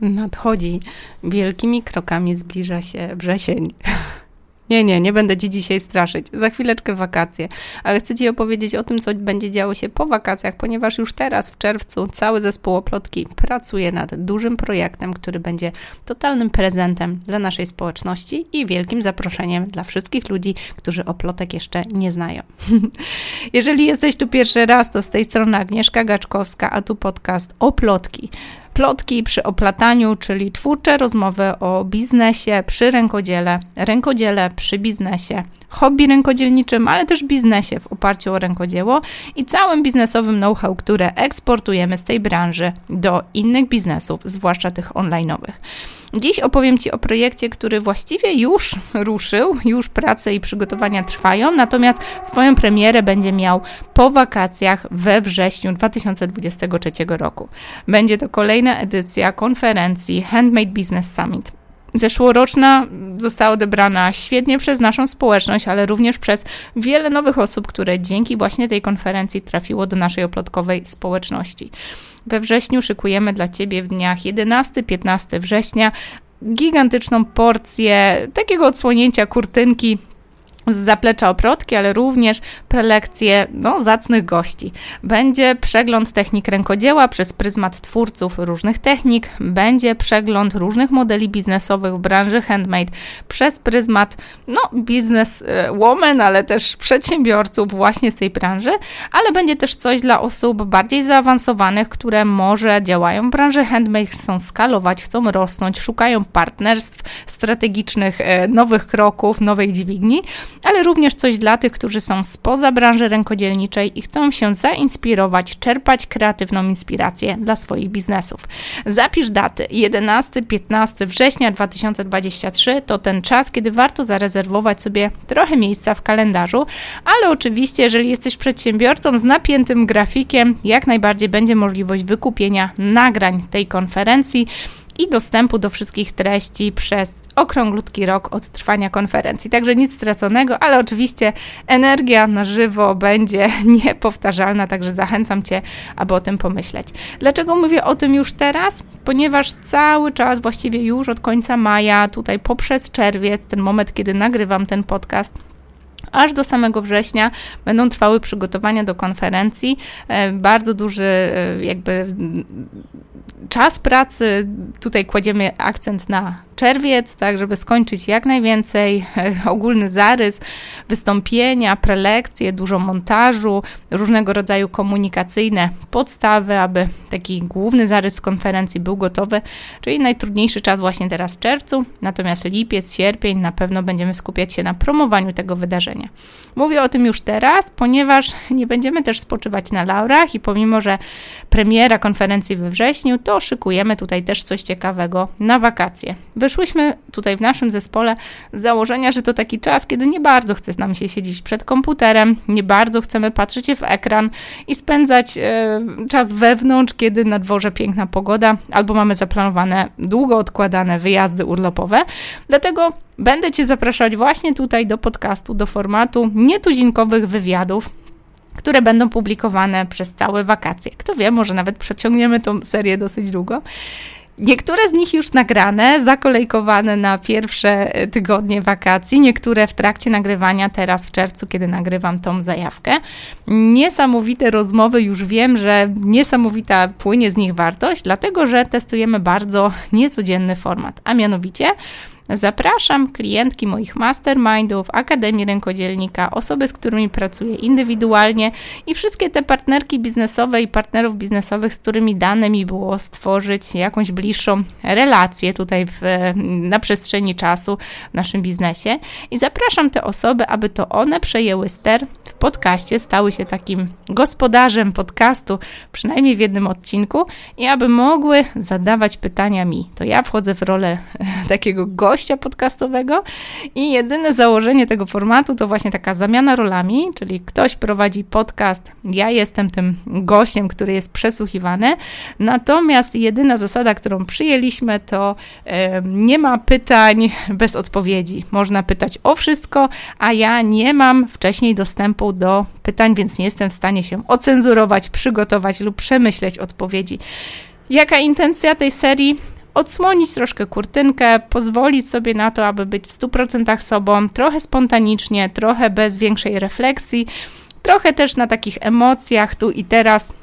Nadchodzi. Wielkimi krokami zbliża się wrzesień. Nie, nie, nie będę Ci dzisiaj straszyć. Za chwileczkę wakacje, ale chcę Ci opowiedzieć o tym, co będzie działo się po wakacjach, ponieważ już teraz w czerwcu cały zespół Oplotki pracuje nad dużym projektem, który będzie totalnym prezentem dla naszej społeczności i wielkim zaproszeniem dla wszystkich ludzi, którzy Oplotek jeszcze nie znają. Jeżeli jesteś tu pierwszy raz, to z tej strony Agnieszka Gaczkowska, a tu podcast Oplotki plotki przy oplataniu, czyli twórcze rozmowy o biznesie przy rękodziele, rękodziele przy biznesie, hobby rękodzielniczym, ale też biznesie w oparciu o rękodzieło i całym biznesowym know-how, które eksportujemy z tej branży do innych biznesów, zwłaszcza tych online'owych. Dziś opowiem Ci o projekcie, który właściwie już ruszył, już prace i przygotowania trwają, natomiast swoją premierę będzie miał po wakacjach we wrześniu 2023 roku. Będzie to kolejna edycja konferencji Handmade Business Summit. Zeszłoroczna została odebrana świetnie przez naszą społeczność, ale również przez wiele nowych osób, które dzięki właśnie tej konferencji trafiło do naszej oplotkowej społeczności. We wrześniu szykujemy dla Ciebie w dniach 11-15 września gigantyczną porcję takiego odsłonięcia kurtynki z zaplecza oprotki, ale również prelekcje no, zacnych gości. Będzie przegląd technik rękodzieła przez pryzmat twórców różnych technik, będzie przegląd różnych modeli biznesowych w branży handmade przez pryzmat no, biznes woman, ale też przedsiębiorców właśnie z tej branży, ale będzie też coś dla osób bardziej zaawansowanych, które może działają w branży handmade, chcą skalować, chcą rosnąć, szukają partnerstw strategicznych, e, nowych kroków, nowej dźwigni ale również coś dla tych, którzy są spoza branży rękodzielniczej i chcą się zainspirować, czerpać kreatywną inspirację dla swoich biznesów. Zapisz daty 11-15 września 2023 to ten czas, kiedy warto zarezerwować sobie trochę miejsca w kalendarzu, ale oczywiście, jeżeli jesteś przedsiębiorcą z napiętym grafikiem, jak najbardziej będzie możliwość wykupienia nagrań tej konferencji i dostępu do wszystkich treści przez okrąglutki rok od trwania konferencji. Także nic straconego, ale oczywiście energia na żywo będzie niepowtarzalna, także zachęcam Cię, aby o tym pomyśleć. Dlaczego mówię o tym już teraz? Ponieważ cały czas, właściwie już od końca maja, tutaj poprzez czerwiec, ten moment, kiedy nagrywam ten podcast, aż do samego września będą trwały przygotowania do konferencji. E, bardzo duży e, jakby czas pracy. Tutaj kładziemy akcent na czerwiec, tak, żeby skończyć jak najwięcej, ogólny zarys, wystąpienia, prelekcje, dużo montażu, różnego rodzaju komunikacyjne podstawy, aby taki główny zarys konferencji był gotowy, czyli najtrudniejszy czas właśnie teraz w czerwcu, natomiast lipiec, sierpień na pewno będziemy skupiać się na promowaniu tego wydarzenia. Mówię o tym już teraz, ponieważ nie będziemy też spoczywać na laurach i pomimo, że premiera konferencji we wrześniu, to szykujemy tutaj też coś ciekawego na wakacje wyszłyśmy tutaj w naszym zespole z założenia, że to taki czas, kiedy nie bardzo chce nam się siedzieć przed komputerem, nie bardzo chcemy patrzeć w ekran i spędzać e, czas wewnątrz, kiedy na dworze piękna pogoda, albo mamy zaplanowane długo odkładane wyjazdy urlopowe. Dlatego będę Cię zapraszać właśnie tutaj do podcastu, do formatu nietuzinkowych wywiadów, które będą publikowane przez całe wakacje. Kto wie, może nawet przeciągniemy tą serię dosyć długo. Niektóre z nich już nagrane, zakolejkowane na pierwsze tygodnie wakacji, niektóre w trakcie nagrywania teraz w czerwcu, kiedy nagrywam tą zajawkę. Niesamowite rozmowy, już wiem, że niesamowita płynie z nich wartość, dlatego że testujemy bardzo niecodzienny format, a mianowicie Zapraszam klientki moich mastermindów, Akademii Rękodzielnika, osoby, z którymi pracuję indywidualnie i wszystkie te partnerki biznesowe i partnerów biznesowych, z którymi dane mi było stworzyć jakąś bliższą relację tutaj w, na przestrzeni czasu w naszym biznesie. I zapraszam te osoby, aby to one przejęły ster w podcaście, stały się takim gospodarzem podcastu, przynajmniej w jednym odcinku, i aby mogły zadawać pytania mi. To ja wchodzę w rolę takiego gościa, gościa podcastowego i jedyne założenie tego formatu to właśnie taka zamiana rolami, czyli ktoś prowadzi podcast, ja jestem tym gościem, który jest przesłuchiwany, natomiast jedyna zasada, którą przyjęliśmy to nie ma pytań bez odpowiedzi. Można pytać o wszystko, a ja nie mam wcześniej dostępu do pytań, więc nie jestem w stanie się ocenzurować, przygotować lub przemyśleć odpowiedzi. Jaka intencja tej serii? Odsłonić troszkę kurtynkę, pozwolić sobie na to, aby być w 100% sobą, trochę spontanicznie, trochę bez większej refleksji, trochę też na takich emocjach tu i teraz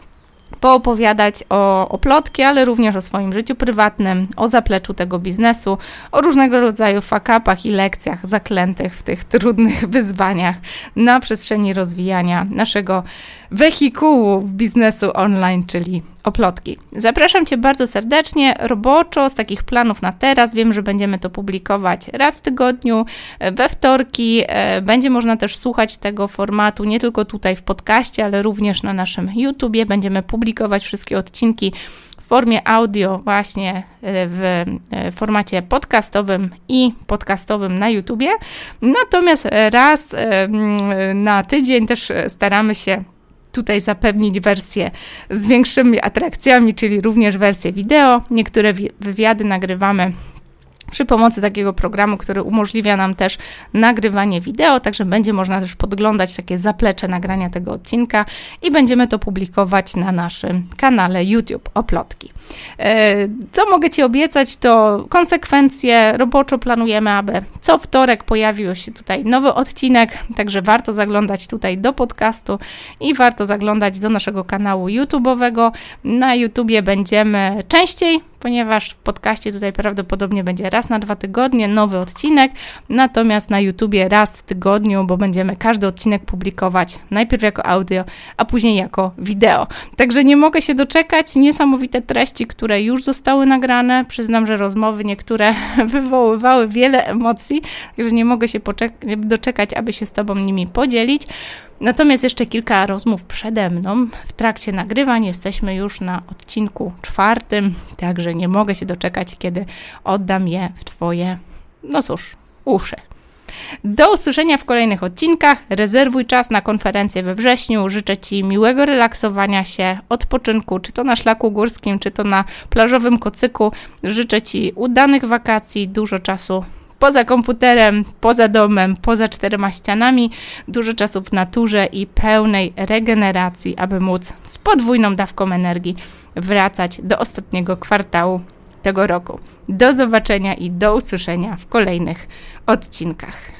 poopowiadać o, o plotki, ale również o swoim życiu prywatnym, o zapleczu tego biznesu, o różnego rodzaju fakapach i lekcjach zaklętych w tych trudnych wyzwaniach na przestrzeni rozwijania naszego wehikułu biznesu online, czyli oplotki. Zapraszam Cię bardzo serdecznie, roboczo, z takich planów na teraz. Wiem, że będziemy to publikować raz w tygodniu, we wtorki. E, będzie można też słuchać tego formatu nie tylko tutaj w podcaście, ale również na naszym YouTubie. Będziemy publikować wszystkie odcinki w formie audio, właśnie e, w e, formacie podcastowym i podcastowym na YouTubie. Natomiast raz na tydzień też staramy się tutaj zapewnić wersję z większymi atrakcjami, czyli również wersję wideo. Niektóre wywiady nagrywamy przy pomocy takiego programu, który umożliwia nam też nagrywanie wideo, także będzie można też podglądać takie zaplecze nagrania tego odcinka i będziemy to publikować na naszym kanale YouTube Oplotki. E, co mogę Ci obiecać, to konsekwencje. Roboczo planujemy, aby co wtorek pojawił się tutaj nowy odcinek, także warto zaglądać tutaj do podcastu i warto zaglądać do naszego kanału YouTube'owego. Na YouTubie będziemy częściej ponieważ w podcaście tutaj prawdopodobnie będzie raz na dwa tygodnie nowy odcinek, natomiast na YouTubie raz w tygodniu, bo będziemy każdy odcinek publikować najpierw jako audio, a później jako wideo. Także nie mogę się doczekać, niesamowite treści, które już zostały nagrane. Przyznam, że rozmowy niektóre wywoływały wiele emocji, także nie mogę się doczekać, aby się z Tobą nimi podzielić. Natomiast jeszcze kilka rozmów przede mną. W trakcie nagrywań jesteśmy już na odcinku czwartym, także nie mogę się doczekać, kiedy oddam je w Twoje, no cóż, uszy. Do usłyszenia w kolejnych odcinkach. Rezerwuj czas na konferencję we wrześniu. Życzę Ci miłego relaksowania się, odpoczynku, czy to na szlaku górskim, czy to na plażowym kocyku. Życzę Ci udanych wakacji, dużo czasu poza komputerem, poza domem, poza czterema ścianami, dużo czasu w naturze i pełnej regeneracji, aby móc z podwójną dawką energii wracać do ostatniego kwartału tego roku. Do zobaczenia i do usłyszenia w kolejnych odcinkach.